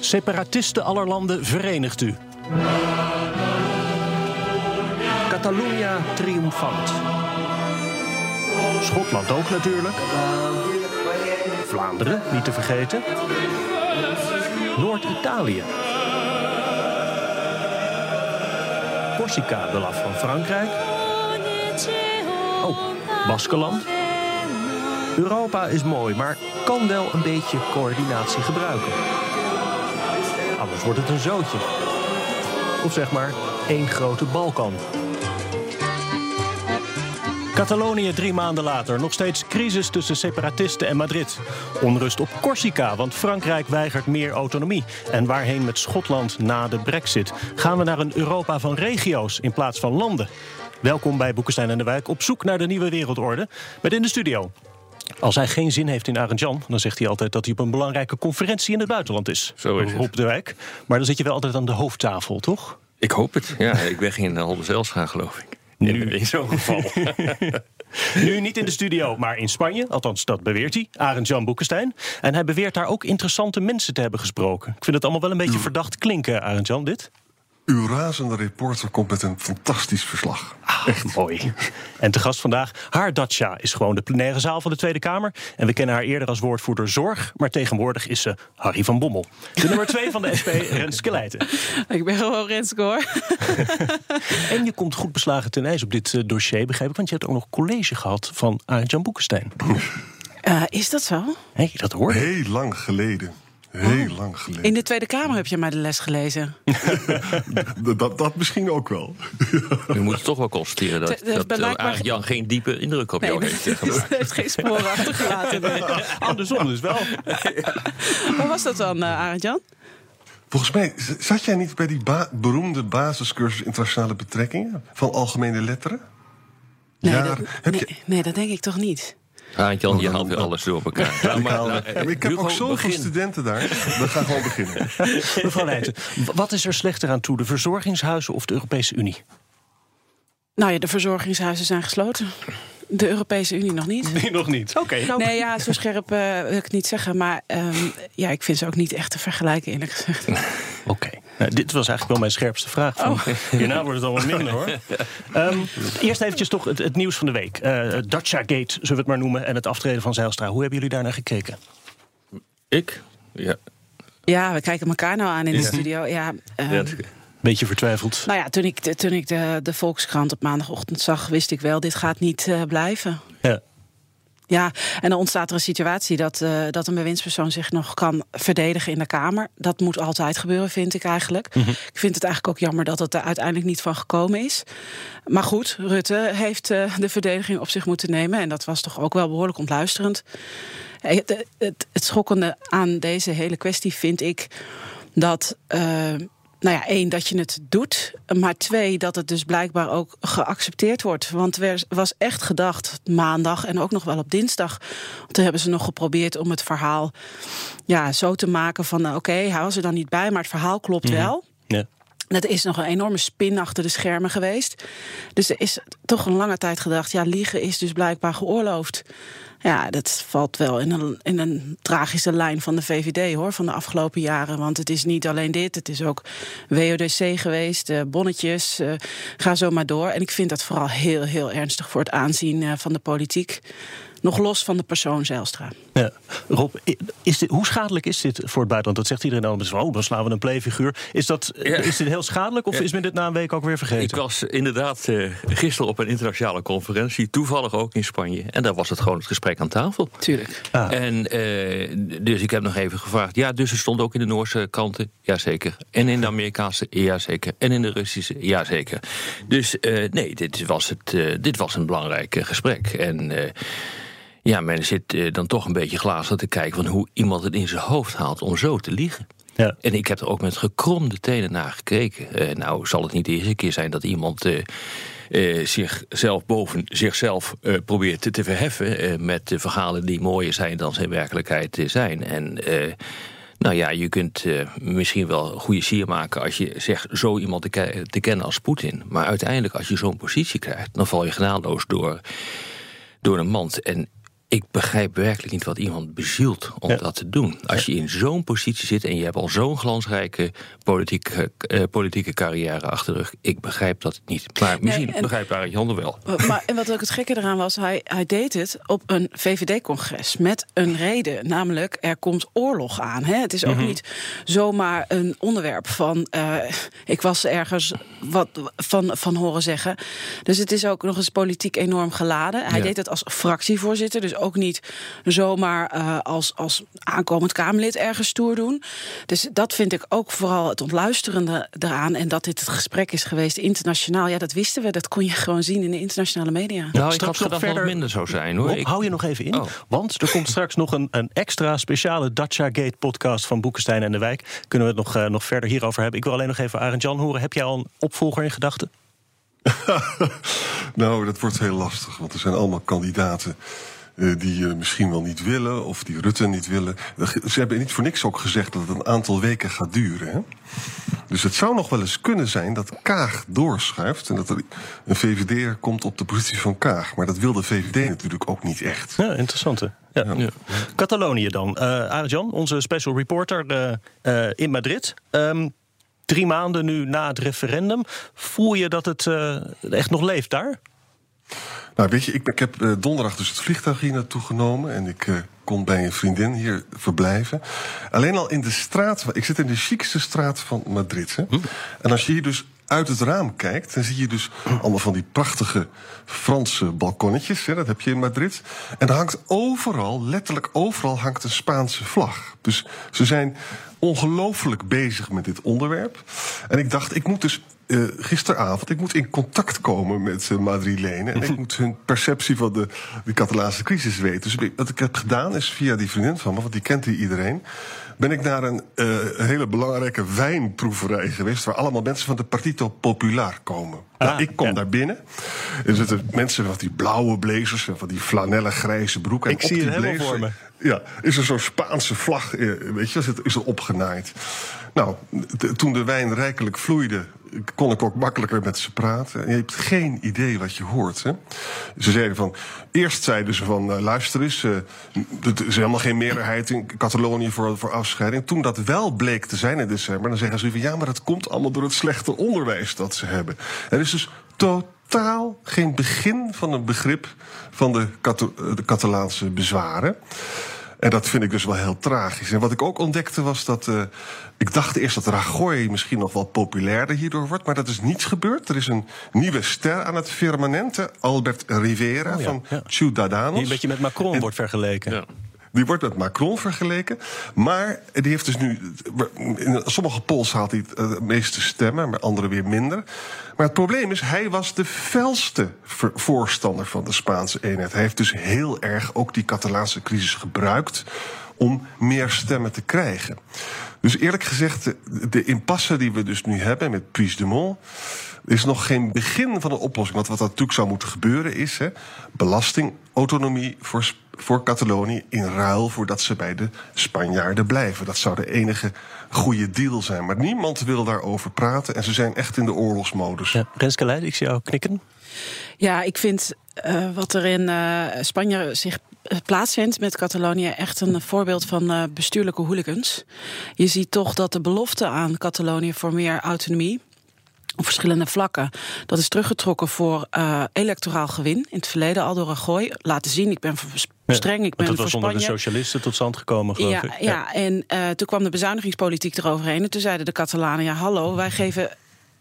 Separatisten aller landen verenigt u. Catalunya triomfant. Schotland ook natuurlijk. Vlaanderen, niet te vergeten. Noord-Italië. Corsica wil af van Frankrijk. Oh, Baskeland. Europa is mooi, maar kan wel een beetje coördinatie gebruiken. Anders wordt het een zootje. Of zeg maar één grote Balkan. Catalonië drie maanden later. Nog steeds crisis tussen separatisten en Madrid. Onrust op Corsica, want Frankrijk weigert meer autonomie. En waarheen met Schotland na de brexit? Gaan we naar een Europa van regio's in plaats van landen? Welkom bij Boekenstein en de Wijk op zoek naar de nieuwe wereldorde. Met in de studio als hij geen zin heeft in Arend-Jan, dan zegt hij altijd dat hij op een belangrijke conferentie in het buitenland is. Zo is. Rob de Wijk. Maar dan zit je wel altijd aan de hoofdtafel, toch? Ik hoop het. Ja, ik ben geen Halde Zelstra, geloof ik. Nu. In zo'n geval. Nu niet in de studio, maar in Spanje. Althans, dat beweert hij. Arend-Jan Boekenstein. En hij beweert daar ook interessante mensen te hebben gesproken. Ik vind het allemaal wel een beetje verdacht klinken, Arend-Jan, dit. Uw razende reporter komt met een fantastisch verslag. Echt mooi. En te gast vandaag, haar Dacia is gewoon de plenaire zaal van de Tweede Kamer. En we kennen haar eerder als woordvoerder Zorg, maar tegenwoordig is ze Harry van Bommel. De nummer twee van de SP, Renske Leijten. Ik ben gewoon Renske hoor. En je komt goed beslagen ten ijs op dit eh, dossier, begrijp ik. Want je hebt ook nog college gehad van Arend-Jan Boekenstein. Eh, is dat zo? Hé, dat hoor. Heel lang geleden. Heel lang geleden. In de Tweede Kamer heb je mij de les gelezen. Dat, dat misschien ook wel. We moeten toch wel constateren dat, dat, blijkbaar- Arend Jan geen diepe indruk op Nee, jou heeft. eh, gemaakt. heeft geen sporen achtergelaten. nee. Andersom dus wel. Hoe was dat dan, uh, Arend-Jan? Volgens mij zat jij niet bij die ba- beroemde basiscursus internationale betrekkingen van algemene letteren? Nee, dat, heb nee, je- nee, dat denk ik toch niet. Arend Jan, die Oh, dan- haalt weer alles door elkaar. Nou, Ik, maar, nou, ik heb ook zoveel begin. studenten daar. We gaan gewoon beginnen. Mevrouw Leijten, wat is er slechter aan toe? De verzorgingshuizen of de Europese Unie? Nou ja, de verzorgingshuizen zijn gesloten. De Europese Unie nog niet. Nee, nog niet. Oké, nou, Nee, ja, zo scherp eh, wil ik het niet zeggen. Maar ehm, ja, ik vind ze ook niet echt te vergelijken, eerlijk gezegd. Oké. Nou, dit was eigenlijk wel mijn scherpste vraag. Van, Hierna wordt het allemaal minder hoor. Ehm, eerst eventjes toch het, het nieuws van de week. Eh Dacia Gate, zullen we het maar noemen. En het aftreden van Zijlstra. Hoe hebben jullie daar naar gekeken? Ik? Ja. Ja, we kijken elkaar nou aan in de studio. Ja, Ja, Beetje vertwijfeld. nou ja, toen ik, de, toen ik de, de Volkskrant op maandagochtend zag, wist ik wel, dit gaat niet eh, blijven. Ja. Ja, en dan ontstaat er een situatie dat, eh, dat een bewindspersoon zich nog kan verdedigen in de Kamer. Dat moet altijd gebeuren, vind ik eigenlijk. Mhm. Ik vind het eigenlijk ook jammer dat het er uiteindelijk niet van gekomen is. Maar goed, Rutte heeft eh, de verdediging op zich moeten nemen. En dat was toch ook wel behoorlijk ontluisterend. Eh, Het, het, het schokkende aan deze hele kwestie vind ik dat. Nou ja, één, dat je het doet. Maar twee, dat het dus blijkbaar ook geaccepteerd wordt. Want er was echt gedacht, maandag en ook nog wel op dinsdag. Toen hebben ze nog geprobeerd om het verhaal ja, zo te maken van... nou, oké, hij was er dan niet bij, maar het verhaal klopt wel. Ja. Dat is nog een enorme spin achter de schermen geweest. Dus er is toch een lange tijd gedacht... ja, liegen is dus blijkbaar geoorloofd. Ja, dat valt wel in een, in een tragische lijn van de VVD, hoor, van de afgelopen jaren. Want het is niet alleen dit, het is ook WODC geweest, eh, bonnetjes, eh, ga zo maar door. En ik vind dat vooral heel, heel ernstig voor het aanzien eh, van de politiek. Nog los van de persoon Zijlstra. Ja. Rob, is dit, hoe schadelijk is dit voor het buitenland? Dat zegt iedereen al. Oh, dan slaan we een playfiguur. Is, dat, Ja. is dit heel schadelijk of Ja. is men dit na een week ook weer vergeten? Ik was inderdaad eh, gisteren op een internationale conferentie, toevallig ook in Spanje. En daar was het gewoon het gesprek aan tafel. Tuurlijk. Ah. En eh, dus ik heb nog even gevraagd. Ja, dus het stond ook in de Noorse kranten. Jazeker. En in de Amerikaanse. Jazeker. En in de Russische. Jazeker. Dus eh, nee, dit was, het, eh, dit was een belangrijk gesprek. En eh, ja, men zit eh, dan toch een beetje glazig te kijken van hoe iemand het in zijn hoofd haalt om zo te liegen. Ja. En ik heb er ook met gekromde tenen naar gekeken. nou zal het niet de eerste keer zijn dat iemand uh, zichzelf boven zichzelf probeert te, te verheffen. Met verhalen die mooier zijn dan zijn werkelijkheid zijn. En. Nou ja, je kunt misschien wel goede sier maken als je zegt zo iemand te, te kennen als Poetin. Maar uiteindelijk, als je zo'n positie krijgt, dan val je genadeloos door, door een mand. En ik begrijp werkelijk niet wat iemand bezielt om dat te doen. Als je in zo'n positie zit en je hebt al zo'n glansrijke politieke, uh, politieke carrière achter de rug. Ik begrijp dat niet. Maar misschien nee, en, begrijpt Arend Jan wel. Maar en wat ook het gekke eraan was, hij, hij deed het op een VVD-congres met een reden. Namelijk, er komt oorlog aan. Hè? Het is ook mm -hmm. niet zomaar een onderwerp van... Uh, ik was ergens wat van, van horen zeggen. Dus het is ook nog eens politiek enorm geladen. Hij ja. deed het als fractievoorzitter, dus ook niet zomaar uh, als, als aankomend Kamerlid ergens stoer doen. Dus dat vind ik ook vooral het ontluisterende eraan. En dat dit het gesprek is geweest internationaal. Ja, dat wisten we. Dat kon je gewoon zien in de internationale media. Nou, ik had gedacht verder... dat minder zou zijn hoor. Ik... Hou je nog even in. Oh. Want er komt straks nog een, een extra speciale Dacia Gate podcast van Boekenstein en de Wijk. Kunnen we het nog, uh, nog verder hierover hebben. Ik wil alleen nog even Arend Jan horen. Heb jij al een opvolger in gedachten? nou, dat wordt heel lastig. Want er zijn allemaal kandidaten die uh, misschien wel niet willen of die Rutte niet willen. Ze hebben niet voor niks ook gezegd dat het een aantal weken gaat duren. Hè? Dus het zou nog wel eens kunnen zijn dat Kaag doorschuift en dat er een VVD'er komt op de positie van Kaag. Maar dat wil de VVD natuurlijk ook niet echt. Ja, interessant hè. Ja. Ja. Catalonië dan. Uh, Arjan, onze special reporter in Madrid. Um, drie maanden nu na het referendum. Voel je dat het echt nog leeft daar? Nou, weet je, ik, ik heb uh, donderdag dus het vliegtuig hier naartoe genomen. En ik uh, kon bij een vriendin hier verblijven. Alleen al in de straat. Ik zit in de chicste straat van Madrid. Hè? Hm. En als je hier dus uit het raam kijkt, dan zie je dus allemaal van die prachtige Franse balkonnetjes. Hè, dat heb je in Madrid. En er hangt overal, letterlijk overal, hangt een Spaanse vlag. Dus ze zijn ongelooflijk bezig met dit onderwerp. En ik dacht, ik moet dus uh, gisteravond, ik moet in contact komen met uh, Madrilenen. En ik moet hun perceptie van de, de Catalaanse crisis weten. Dus wat ik heb gedaan is via die vriendin van me, want die kent die iedereen. Ben ik naar een uh, hele belangrijke wijnproeverij geweest. Waar allemaal mensen van de Partito Popular komen. Ah, nou, ik kom ja. daar binnen. Er zitten mensen met die blauwe blazers. Van die flanellen grijze broeken. Ik en zie het helemaal voor me. Ja, is er zo'n Spaanse vlag, weet je, is er opgenaaid. Nou, toen de wijn rijkelijk vloeide, kon ik ook makkelijker met ze praten. En je hebt geen idee wat je hoort. Hè? Ze zeiden van. Eerst zeiden ze van. Uh, luister eens. Uh, er is helemaal geen meerderheid in Catalonië voor, voor afscheiding. Toen dat wel bleek te zijn in december. dan zeggen ze van. Ja, maar dat komt allemaal door het slechte onderwijs dat ze hebben. Er is dus totaal geen begin van een begrip van de, de Catalaanse bezwaren. En dat vind ik dus wel heel tragisch. En wat ik ook ontdekte was dat. Uh, ik dacht eerst dat Rajoy misschien nog wel populairder hierdoor wordt. Maar dat is niets gebeurd. Er is een nieuwe ster aan het firmamente. Albert Rivera oh ja, van ja. Ciudadanos. Die een beetje met Macron en, wordt vergeleken. Ja. Die wordt met Macron vergeleken. Maar die heeft dus nu. In sommige polls haalt hij het meeste stemmen, maar andere weer minder. Maar het probleem is, hij was de felste voorstander van de Spaanse eenheid. Hij heeft dus heel erg ook die Catalaanse crisis gebruikt om meer stemmen te krijgen. Dus eerlijk gezegd, de impasse die we dus nu hebben met Puigdemont is nog geen begin van een oplossing. Want wat natuurlijk zou moeten gebeuren is hè, belastingautonomie voor, voor Catalonië in ruil voordat ze bij de Spanjaarden blijven. Dat zou de enige goede deal zijn. Maar niemand wil daarover praten en ze zijn echt in de oorlogsmodus. Ja, Renske Leijden, ik zie jou knikken. Ja, ik vind uh, wat er in uh, Spanje zich plaatsvindt met Catalonië echt een voorbeeld van uh, bestuurlijke hooligans. Je ziet toch dat de belofte aan Catalonië voor meer autonomie op verschillende vlakken. Dat is teruggetrokken voor uh, electoraal gewin. In het verleden al door Rajoy. Laten zien, ik ben streng, ik ben dat was onder de socialisten tot stand gekomen, geloof ja, ik. Ja, ja. en uh, toen kwam de bezuinigingspolitiek eroverheen. En toen zeiden de Catalanen, ja hallo, wij geven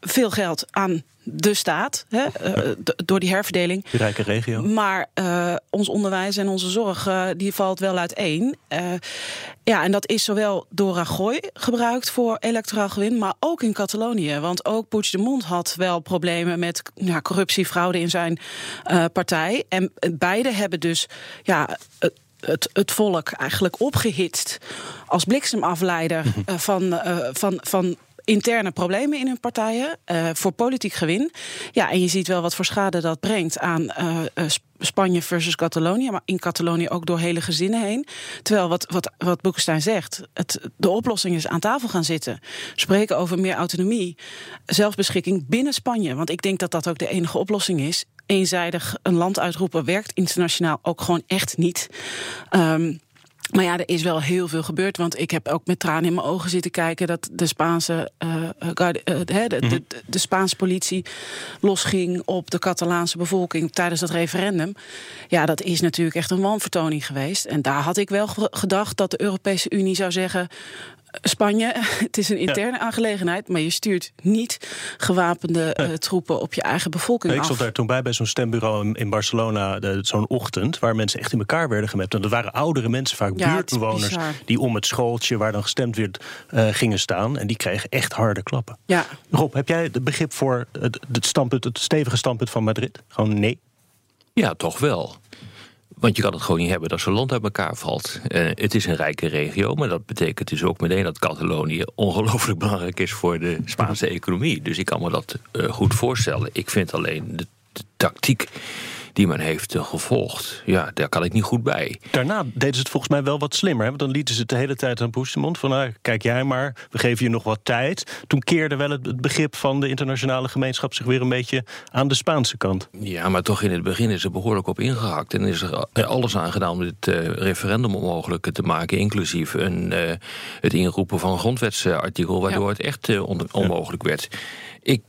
veel geld aan de staat, hè, uh, door die herverdeling. Die rijke regio. Maar uh, ons onderwijs en onze zorg, uh, die valt wel uiteen. ja, en dat is zowel door Rajoy gebruikt voor electoraal gewin, maar ook in Catalonië. Want ook Puigdemont had wel problemen met ja, corruptie, fraude in zijn partij. En beide hebben dus ja, het, het volk eigenlijk opgehitst als bliksemafleider uh, van, van, van interne problemen in hun partijen uh, voor politiek gewin. Ja, en je ziet wel wat voor schade dat brengt aan uh, Spanje versus Catalonië, maar in Catalonië ook door hele gezinnen heen. Terwijl wat, wat, wat Boekenstein zegt, het, de oplossing is aan tafel gaan zitten. Spreken over meer autonomie, zelfbeschikking binnen Spanje. Want ik denk dat dat ook de enige oplossing is. Eenzijdig een land uitroepen werkt internationaal ook gewoon echt niet. Um, maar ja, er is wel heel veel gebeurd. Want ik heb ook met tranen in mijn ogen zitten kijken dat de Spaanse, uh, uh, de, de, de, de, Spaanse politie losging op de Catalaanse bevolking tijdens dat referendum. Ja, dat is natuurlijk echt een wanvertoning geweest. En daar had ik wel gedacht dat de Europese Unie zou zeggen: Spanje, het is een interne ja. aangelegenheid, maar je stuurt niet gewapende uh, troepen op je eigen bevolking. Nee, ik stond daar toen bij bij zo'n stembureau in Barcelona, zo'n ochtend, waar mensen echt in elkaar werden gemapt. En dat waren oudere mensen, vaak ja, buurtbewoners, die om het schooltje waar dan gestemd werd uh, gingen staan. En die kregen echt harde klappen. Ja. Rob, heb jij het begrip voor het, het, standpunt, het stevige standpunt van Madrid? Gewoon nee? Ja, toch wel. Want je kan het gewoon niet hebben dat zo'n land uit elkaar valt. Uh, het is een rijke regio, maar dat betekent dus ook meteen dat Catalonië ongelooflijk belangrijk is voor de Spaanse economie. Dus ik kan me dat uh, goed voorstellen. Ik vind alleen de tactiek die men heeft gevolgd. Ja, daar kan ik niet goed bij. Daarna deden ze het volgens mij wel wat slimmer. Hè? Want dan lieten ze het de hele tijd aan Puigdemont van... Nou, kijk jij maar, we geven je nog wat tijd. Toen keerde wel het, het, begrip van de internationale gemeenschap... zich weer een beetje aan de Spaanse kant. Ja, maar toch in het begin is er behoorlijk op ingehakt. En is er alles aan gedaan om dit uh, referendum onmogelijk te maken... inclusief een, uh, het inroepen van een grondwetsartikel... waardoor ja. het echt uh, on onmogelijk werd. Ik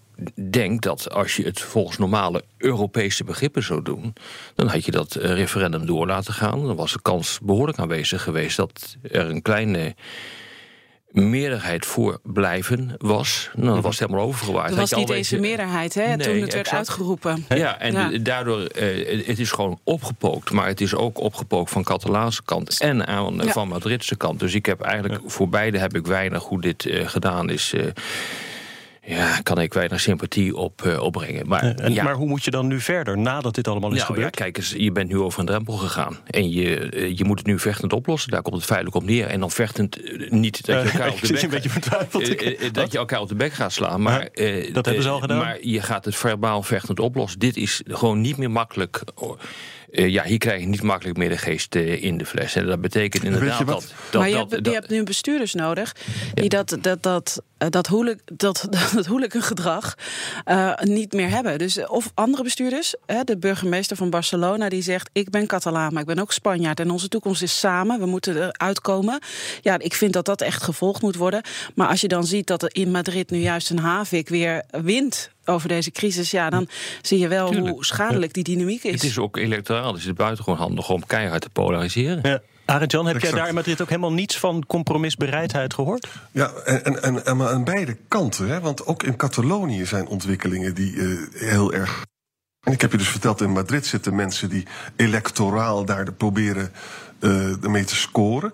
denk dat als je het volgens normale Europese begrippen zou doen, dan had je dat referendum door laten gaan. Dan was de kans behoorlijk aanwezig geweest dat er een kleine meerderheid voor blijven was. Nou, dan was het helemaal overgewaaid. Dat was niet eens deze meerderheid, hè, nee, toen het exact. werd uitgeroepen. Ja, en ja. daardoor, uh, het is gewoon opgepookt. Maar het is ook opgepookt van Catalaanse kant en aan, ja. van Madridse kant. Dus ik heb eigenlijk, voor beide heb ik weinig hoe dit uh, gedaan is... Uh, ja, kan ik weinig sympathie op uh, opbrengen. Maar, en, ja. maar hoe moet je dan nu verder, nadat dit allemaal is nou, gebeurd? Ja, kijk eens, je bent nu over een drempel gegaan. En je, je moet het nu vechtend oplossen. Daar komt het feitelijk op neer. En dan vechtend niet dat je elkaar op de bek gaat, dat je elkaar op de bek gaat slaan. Maar, dat hebben ze al gedaan. Maar je gaat het verbaal vechtend oplossen. Dit is gewoon niet meer makkelijk uh, ja, hier krijg je niet makkelijk meer de geest uh, in de fles. En dat betekent inderdaad dat, dat. Maar je, dat, hebt, dat, je hebt nu bestuurders nodig die ja. dat, dat, dat, dat, hooligan, dat, dat hooligangedrag uh, niet meer hebben. Dus of andere bestuurders, de burgemeester van Barcelona, die zegt: Ik ben Catalaan, maar ik ben ook Spanjaard. En onze toekomst is samen. We moeten eruit komen. Ja, ik vind dat dat echt gevolgd moet worden. Maar als je dan ziet dat er in Madrid nu juist een havik weer wint over deze crisis, ja, dan zie je wel Tuurlijk. hoe schadelijk die dynamiek is. Het is ook electoraal, dus het is buitengewoon handig om keihard te polariseren. Ja. Arend Jan, heb exact. jij daar in Madrid ook helemaal niets van compromisbereidheid gehoord? Ja, en, en, en, aan beide kanten. Hè? Want ook in Catalonië zijn ontwikkelingen die uh, heel erg. En ik heb je dus verteld, in Madrid zitten mensen die electoraal daar proberen uh, mee te scoren.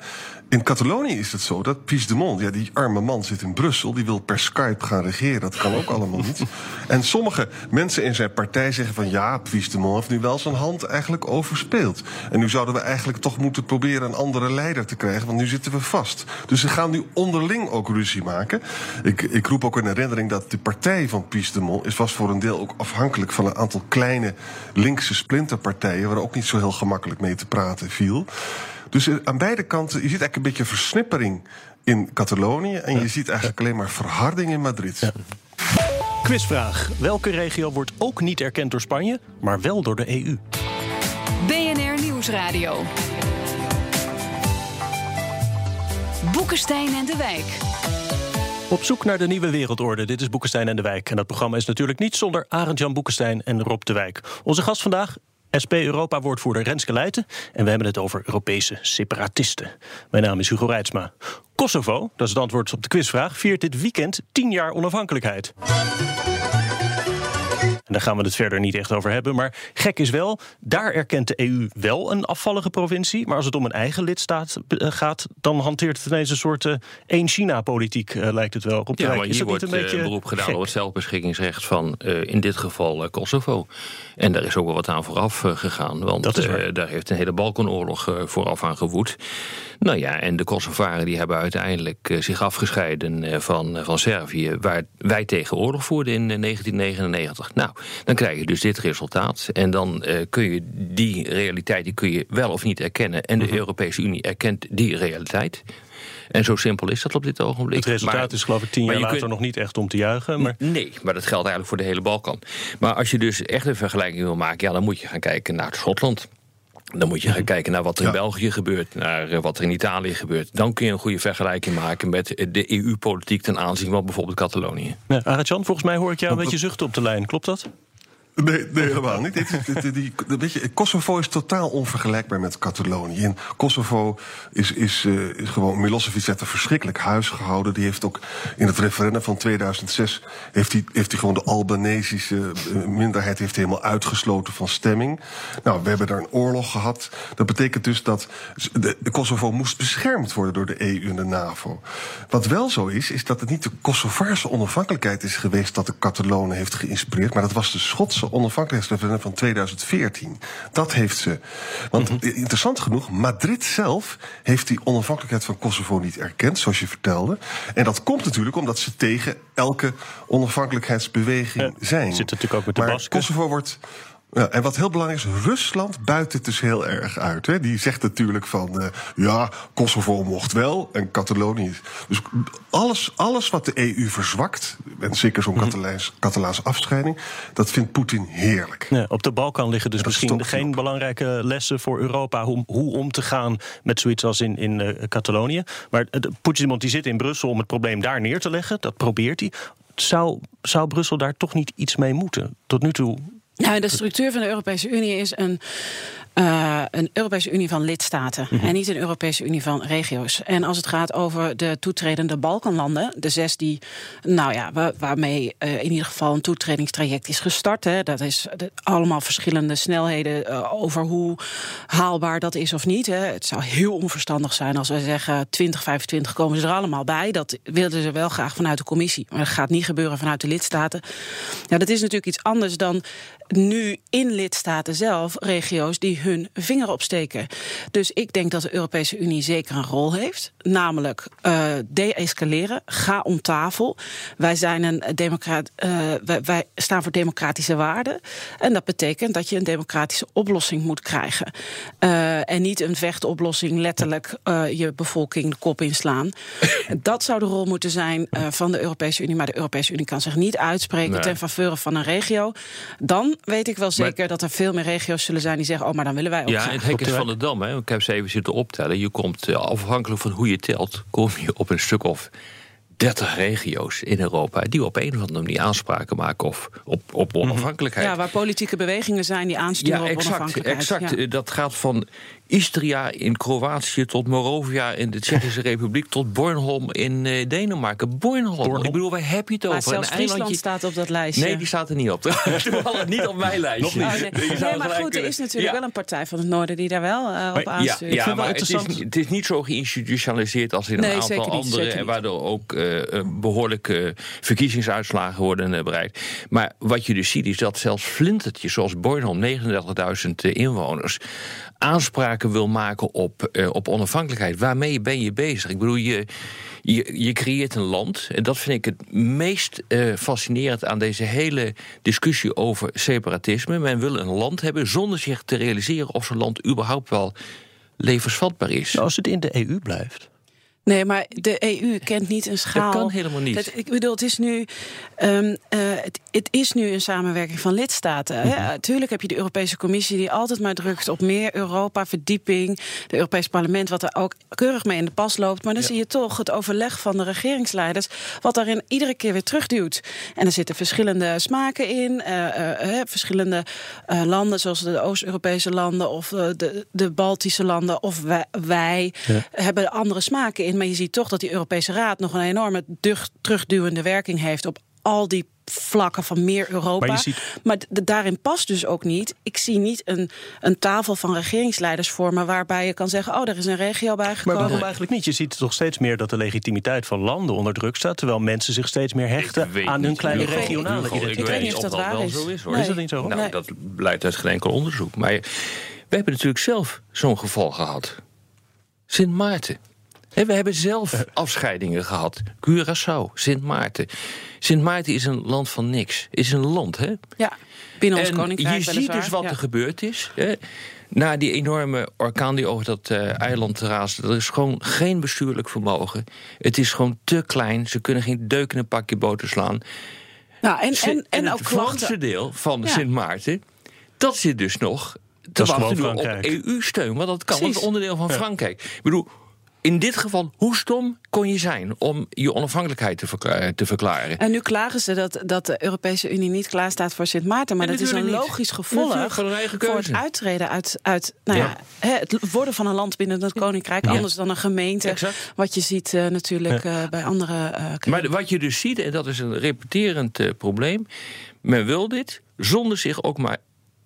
In Catalonië is het zo dat Puigdemont, ja, die arme man zit in Brussel, die wil per Skype gaan regeren. Dat kan ook allemaal niet. En sommige mensen in zijn partij zeggen van ja, Puigdemont heeft nu wel zijn hand eigenlijk overspeeld. En nu zouden we eigenlijk toch moeten proberen een andere leider te krijgen, want nu zitten we vast. Dus ze gaan nu onderling ook ruzie maken. Ik, ik roep ook in herinnering dat de partij van Puigdemont is was voor een deel ook afhankelijk van een aantal kleine linkse splinterpartijen, waar ook niet zo heel gemakkelijk mee te praten viel. Dus aan beide kanten, je ziet eigenlijk een beetje versnippering in Catalonië. En ja. je ziet eigenlijk alleen maar verharding in Madrid. Ja. Quizvraag. Welke regio wordt ook niet erkend door Spanje, maar wel door de EU? BNR Nieuwsradio. Boekenstein en de Wijk. Op zoek naar de nieuwe wereldorde. Dit is Boekenstein en de Wijk. En dat programma is natuurlijk niet zonder Arend-Jan Boekenstein en Rob de Wijk. Onze gast vandaag, SP-Europa-woordvoerder Renske Leijten. En we hebben het over Europese separatisten. Mijn naam is Hugo Reitsma. Kosovo, dat is het antwoord op de quizvraag, viert dit weekend 10 jaar onafhankelijkheid. En daar gaan we het verder niet echt over hebben. Maar gek is wel, daar erkent de EU wel een afvallige provincie. Maar als het om een eigen lidstaat eh, gaat, dan hanteert het ineens een soort uh, één China-politiek, uh, lijkt het wel. Op ja, maar hier wordt een beetje beroep gedaan gek? op het zelfbeschikkingsrecht van in dit geval Kosovo. En daar is ook wel wat aan vooraf gegaan. Want daar heeft een hele Balkanoorlog vooraf aan gewoed. Nou ja, en de Kosovaren die hebben uiteindelijk zich afgescheiden van, van Servië, waar wij tegen oorlog voerden in 1999. Nou, dan krijg je dus dit resultaat. En dan uh, kun je die realiteit die kun je wel of niet erkennen. En de mhm. Europese Unie erkent die realiteit. En zo simpel is dat op dit ogenblik. Het resultaat is geloof ik tien jaar later nog niet echt om te juichen. Maar... Nee, maar dat geldt eigenlijk voor de hele Balkan. Maar als je dus echt een vergelijking wil maken... ja, dan moet je gaan kijken naar Schotland. Dan moet je gaan kijken naar wat er in België gebeurt, naar eh, wat er in Italië gebeurt. Dan kun je een goede vergelijking maken met de EU-politiek ten aanzien van bijvoorbeeld Catalonië. Ja, Arjan, volgens mij hoor ik jou een beetje zuchten op de lijn. Klopt dat? Nee, nee, helemaal niet. Die, weet je, Kosovo is totaal onvergelijkbaar met Catalonië. In Kosovo is, is, uh, is gewoon Milosevic heeft verschrikkelijk huis gehouden. Die heeft ook in het referendum van 2006 heeft hij, heeft hij gewoon de Albanesische eh, minderheid heeft helemaal uitgesloten van stemming. Nou, we hebben daar een oorlog gehad. Dat betekent dus dat de, de Kosovo moest beschermd worden door de EU en de NAVO. Wat wel zo is, is dat het niet de Kosovaarse onafhankelijkheid is geweest dat de Catalonen heeft geïnspireerd, maar dat was de Schotse onafhankelijkheidsreferendum van 2014. Dat heeft ze. Want mhm. interessant genoeg, Madrid zelf heeft die onafhankelijkheid van Kosovo niet erkend, zoals je vertelde. En dat komt natuurlijk omdat ze tegen elke onafhankelijkheidsbeweging zijn. Zit natuurlijk ook met de maar Kosovo wordt ja, en wat heel belangrijk is, Rusland buit het dus heel erg uit. Hè. Die zegt natuurlijk van, uh, ja, Kosovo mocht wel en Catalonië. Dus alles, alles wat de EU verzwakt, en zeker zo'n mm Catalaanse afscheiding, dat vindt Poetin heerlijk. Ja, op de Balkan liggen dus misschien geen belangrijke lessen voor Europa hoe, hoe om te gaan met zoiets als in, in uh, Catalonië. Maar uh, Poetin die zit in Brussel om het probleem daar neer te leggen, dat probeert hij. Zou, zou Brussel daar toch niet iets mee moeten? Tot nu toe nou, de structuur van de Europese Unie is een uh, een Europese Unie van lidstaten mhm. en niet een Europese Unie van regio's. En als het gaat over de toetredende Balkanlanden, de zes die, nou ja, waarmee uh, in ieder geval een toetredingstraject is gestart. Hè, dat is de, allemaal verschillende snelheden uh, over hoe haalbaar dat is of niet. Hè. Het zou heel onverstandig zijn als wij zeggen 2025 komen ze er allemaal bij. Dat wilden ze wel graag vanuit de commissie, maar dat gaat niet gebeuren vanuit de lidstaten. Ja, dat is natuurlijk iets anders dan nu in lidstaten zelf regio's die hun vinger opsteken. Dus ik denk dat de Europese Unie zeker een rol heeft. Namelijk uh, de-escaleren. Ga om tafel. Wij, zijn een democrat, uh, wij, wij, staan voor democratische waarden. En dat betekent dat je een democratische oplossing moet krijgen. Uh, en niet een vechtoplossing letterlijk je bevolking de kop inslaan. dat zou de rol moeten zijn van de Europese Unie. Maar de Europese Unie kan zich niet uitspreken nee. ten faveur van een regio. Dan weet ik wel zeker dat er veel meer regio's zullen zijn die zeggen: Oh, maar dan willen wij ook. Ja, het hek is van de dam. Hè. Ik heb ze even zitten optellen. Je komt, afhankelijk van hoe je telt, kom je op een stuk of 30 regio's in Europa die op een of andere manier aanspraken maken of op, op mhm. onafhankelijkheid. Ja, waar politieke bewegingen zijn die aansturen ja, exact, op onafhankelijkheid. Exact, dat gaat van Istria in Kroatië tot Morovia in de Tsjechische Republiek tot Bornholm in uh, Denemarken. Bornholm. Ik bedoel, waar heb je het over? Maar zelfs Friesland staat op dat lijstje. Nee, die staat er niet op. Toevallig niet op mijn lijstje. Nog niet. Oh, nee. maar goed, er is natuurlijk wel een partij van het Noorden die daar wel uh, op aanstuurt. Ja, ja maar het is, het is, niet zo geïnstitutionaliseerd als in een aantal andere... en waardoor ook uh, behoorlijke verkiezingsuitslagen worden bereikt. Maar wat je dus ziet is dat zelfs flintertjes zoals Bornholm, 39.000 inwoners aanspraken wil maken op, op onafhankelijkheid. Waarmee ben je bezig? Ik bedoel, je, je, je creëert een land. En dat vind ik het meest uh, fascinerend aan deze hele discussie over separatisme. Men wil een land hebben zonder zich te realiseren of zo'n land überhaupt wel levensvatbaar is. Nou, als het in de EU blijft. Nee, maar de EU kent niet een schaal. Dat kan helemaal niet. Ik bedoel, het is nu, um, uh, het, het, is nu een samenwerking van lidstaten. Mm -hmm. tuurlijk heb je de Europese Commissie die altijd maar drukt op meer Europa, verdieping. Het Europees Parlement wat er ook keurig mee in de pas loopt. Maar dan zie je toch het overleg van de regeringsleiders wat daarin iedere keer weer terugduwt. En er zitten verschillende smaken in. Uh, uh, verschillende landen zoals de Oost-Europese landen of de, de Baltische landen of wij, wij ja. hebben andere smaken in maar je ziet toch dat die Europese Raad nog een enorme terugduwende werking heeft op al die vlakken van meer Europa. Maar je ziet- Maar daarin past dus ook niet. Ik zie niet een, een tafel van regeringsleiders vormen waarbij je kan zeggen: oh, er is een regio Maar bijgekomen. waarom eigenlijk niet? Je ziet toch steeds meer dat de legitimiteit van landen onder druk staat... terwijl mensen zich steeds meer hechten aan hun niet, kleine Hugo, regionale Hugo, identiteit. Ik weet niet of dat waar wel is. zo is. Hoor. Nee. Is dat niet zo? Nou, Nee. dat blijkt uit geen enkel onderzoek. Maar we hebben natuurlijk zelf zo'n geval gehad. Sint Maarten. We hebben zelf afscheidingen gehad. Curaçao, Sint Maarten. Sint Maarten is een land van niks. Is een land, hè? Ja, binnen ons en koninkrijk. je ziet dus wat Ja. er gebeurd is. Hè? Na die enorme orkaan die over dat eh, eiland raasde... er is gewoon geen bestuurlijk vermogen. Het is gewoon te klein. Ze kunnen geen deuk in een pakje boter slaan. Nou, en, en, en het ook Franse klachten. deel van Ja. Sint Maarten... dat zit dus nog te Dat is wachten op Frankrijk. EU-steun. Want dat kan, want het Precies. is onderdeel van Frankrijk. Ik bedoel... In dit geval, hoe stom kon je zijn om je onafhankelijkheid te, verkla- te verklaren? En nu klagen ze dat, dat de Europese Unie niet klaar staat voor Sint Maarten. Maar dat is een niet. logisch gevolg voor het uittreden uit, uit nou ja. Het worden van een land binnen het koninkrijk. Ja. Anders dan een gemeente. Exact. Wat je ziet eh, natuurlijk eh, bij andere. eh, Maar wat je dus ziet, en dat is een repeterend eh, probleem... men wil dit zonder zich ook maar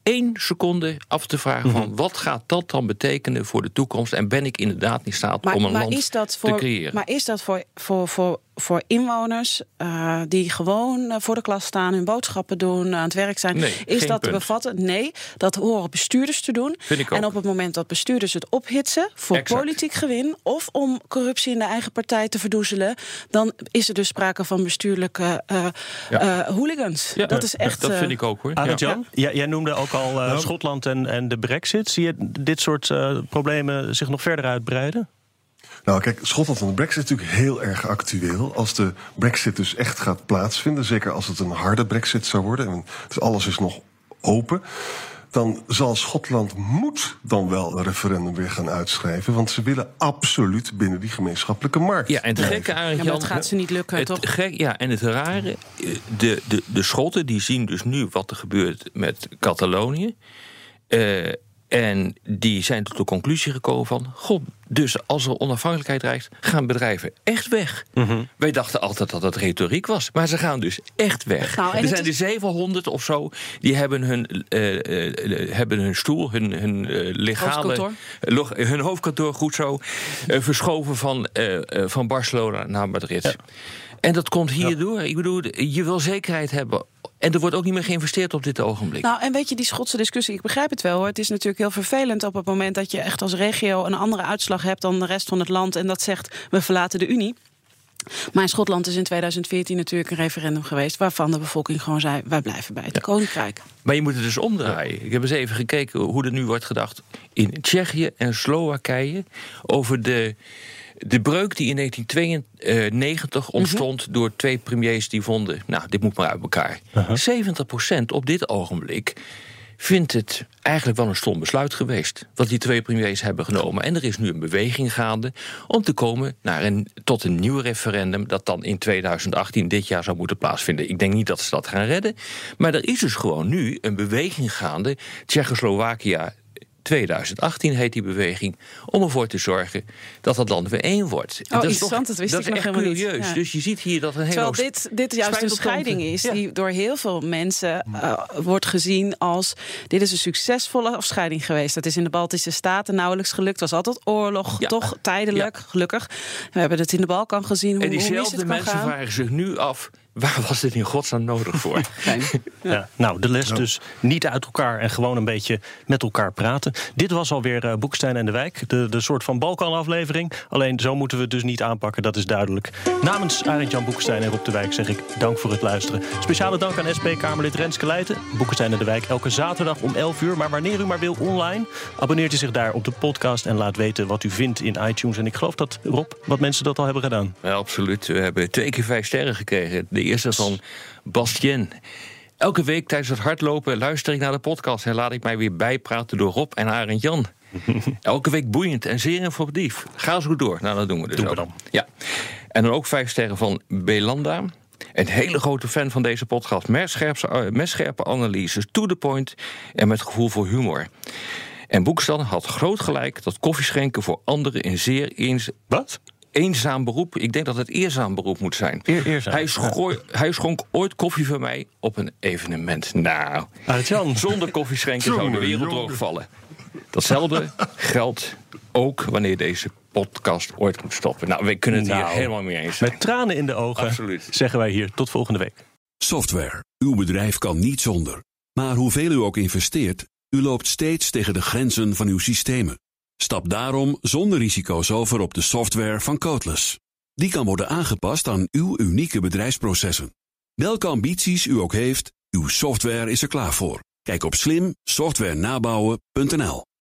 één seconde af te vragen... Mhm. van wat gaat dat dan betekenen voor de toekomst... en ben ik inderdaad in staat Maar, om een maar land te creëren. Maar is dat voor, voor, voor, voor inwoners eh, die gewoon eh, voor de klas staan, hun boodschappen doen, aan het werk zijn? Nee, is dat te bevatten? Nee, dat horen bestuurders te doen. Vind ik ook. En op het moment dat bestuurders het ophitsen voor Exact. politiek gewin of om corruptie in de eigen partij te verdoezelen, dan is er dus sprake van bestuurlijke eh, Ja. eh, hooligans. Ja, dat is echt. Dat eh, vind ik ook hoor. Arend Ja. Jan, jij, jij noemde ook al eh, Schotland en, en de brexit. Zie je dit soort eh, problemen zich nog verder uitbreiden? Nou, kijk, Schotland en de Brexit is natuurlijk heel erg actueel. Als de Brexit dus echt gaat plaatsvinden, zeker als het een harde Brexit zou worden, en dus alles is nog open, dan zal Schotland moet dan wel een referendum weer gaan uitschrijven, want ze willen absoluut binnen die gemeenschappelijke markt. Ja, en het blijven. gekke, Arend Ja, dat gaat ze niet lukken, het toch? gek- ja, en het rare, de, de, de Schotten die zien dus nu wat er gebeurt met Catalonië. Eh, en die zijn tot de conclusie gekomen van... god, dus als er onafhankelijkheid dreigt, gaan bedrijven echt weg. Mhm. Wij dachten altijd dat het retoriek was, maar ze gaan dus echt weg. Nou, er zijn is- er 700 of zo, die hebben hun, eh, eh, eh, hebben hun stoel, hun, hun legale... Hoofdkantoor. log- hun hoofdkantoor, goed zo, verschoven van, eh, eh, van Barcelona naar Madrid. En dat komt hierdoor. Ik bedoel, je wil zekerheid hebben. En er wordt ook niet meer geïnvesteerd op dit ogenblik. Nou, en weet je, die Schotse discussie, ik begrijp het wel hoor. Het is natuurlijk heel vervelend op het moment dat je echt als regio een andere uitslag hebt dan de rest van het land. En dat zegt, we verlaten de Unie. Maar in Schotland is in 2014 natuurlijk een referendum geweest... waarvan de bevolking gewoon zei, wij blijven bij het Koninkrijk. Maar je moet het dus omdraaien. Ik heb eens even gekeken hoe er nu wordt gedacht in Tsjechië en Slowakije over de, de breuk die in 1992 ontstond door twee premiers die vonden, nou, dit moet maar uit elkaar. 70% op dit ogenblik vindt het eigenlijk wel een stom besluit geweest. Wat die twee premiers hebben genomen. En er is nu een beweging gaande om te komen naar een, tot een nieuw referendum. dat dan in 2018, dit jaar, zou moeten plaatsvinden. Ik denk niet dat ze dat gaan redden. Maar er is dus gewoon nu een beweging gaande. Tsjechoslowakia 2018 heet die beweging. Om ervoor te zorgen dat het land weer één wordt. En dat is interessant, dat wist dat ik is nog echt helemaal niet. curieus. Ja. Dus je ziet hier dat een hele Terwijl dit, dit juist een spijtopkanten. scheiding is Ja. die door heel veel mensen eh, wordt gezien als... dit is een succesvolle afscheiding geweest. Dat is in de Baltische Staten nauwelijks gelukt. Het was altijd oorlog, Ja. toch tijdelijk, gelukkig. We hebben het in de Balkan gezien, hoe, En diezelfde mensen vragen zich nu af... waar was dit in godsnaam nodig voor? Ja. Nou, de les dus niet uit elkaar en gewoon een beetje met elkaar praten. Dit was alweer uh, Boekstein en de Wijk, de, de soort van Balkan-aflevering. Alleen zo moeten we het dus niet aanpakken, dat is duidelijk. Namens Arend-Jan Boekstein en Rob de Wijk zeg ik dank voor het luisteren. Speciale dank aan SP-Kamerlid Renske Leijten. Boekstein en de Wijk elke zaterdag om 11 uur, maar wanneer u maar wil online. Abonneert u zich daar op de podcast en laat weten wat u vindt in iTunes. En ik geloof dat, Rob, wat mensen dat al hebben gedaan. Ja, absoluut. We hebben twee keer vijf sterren gekregen. De eerste van Bastien. Elke week tijdens het hardlopen luister ik naar de podcast... en laat ik mij weer bijpraten door Rob en Arend Jan. Elke week boeiend en zeer informatief. Ga zo door. Nou, dat doen we dus Doen we dan. Ja. En dan ook vijf sterren van Belanda. Een hele grote fan van deze podcast. Met scherpe, eh, met scherpe analyses, to the point en met gevoel voor humor. En Boekstan had groot gelijk dat koffieschenken voor anderen een zeer eens... Wat? Eenzaam beroep. Ik denk dat het eerzaam beroep moet zijn. Eer- eerzaam, Hij, schrooi- hij schonk ooit koffie voor mij op een evenement. Nou, Arjan. zonder koffie schenken zou de wereld droogvallen. Datzelfde geldt ook wanneer deze podcast ooit moet stoppen. Nou, we kunnen het Nou, hier helemaal mee eens zijn. Met tranen in de ogen Absoluut. zeggen wij hier tot volgende week. Software. Uw bedrijf kan niet zonder. Maar hoeveel u ook investeert, u loopt steeds tegen de grenzen van uw systemen. Stap daarom zonder risico's over op de software van Codeless. Die kan worden aangepast aan uw unieke bedrijfsprocessen. Welke ambities u ook heeft, uw software is er klaar voor. Kijk op slimsoftwarenabouwen.nl.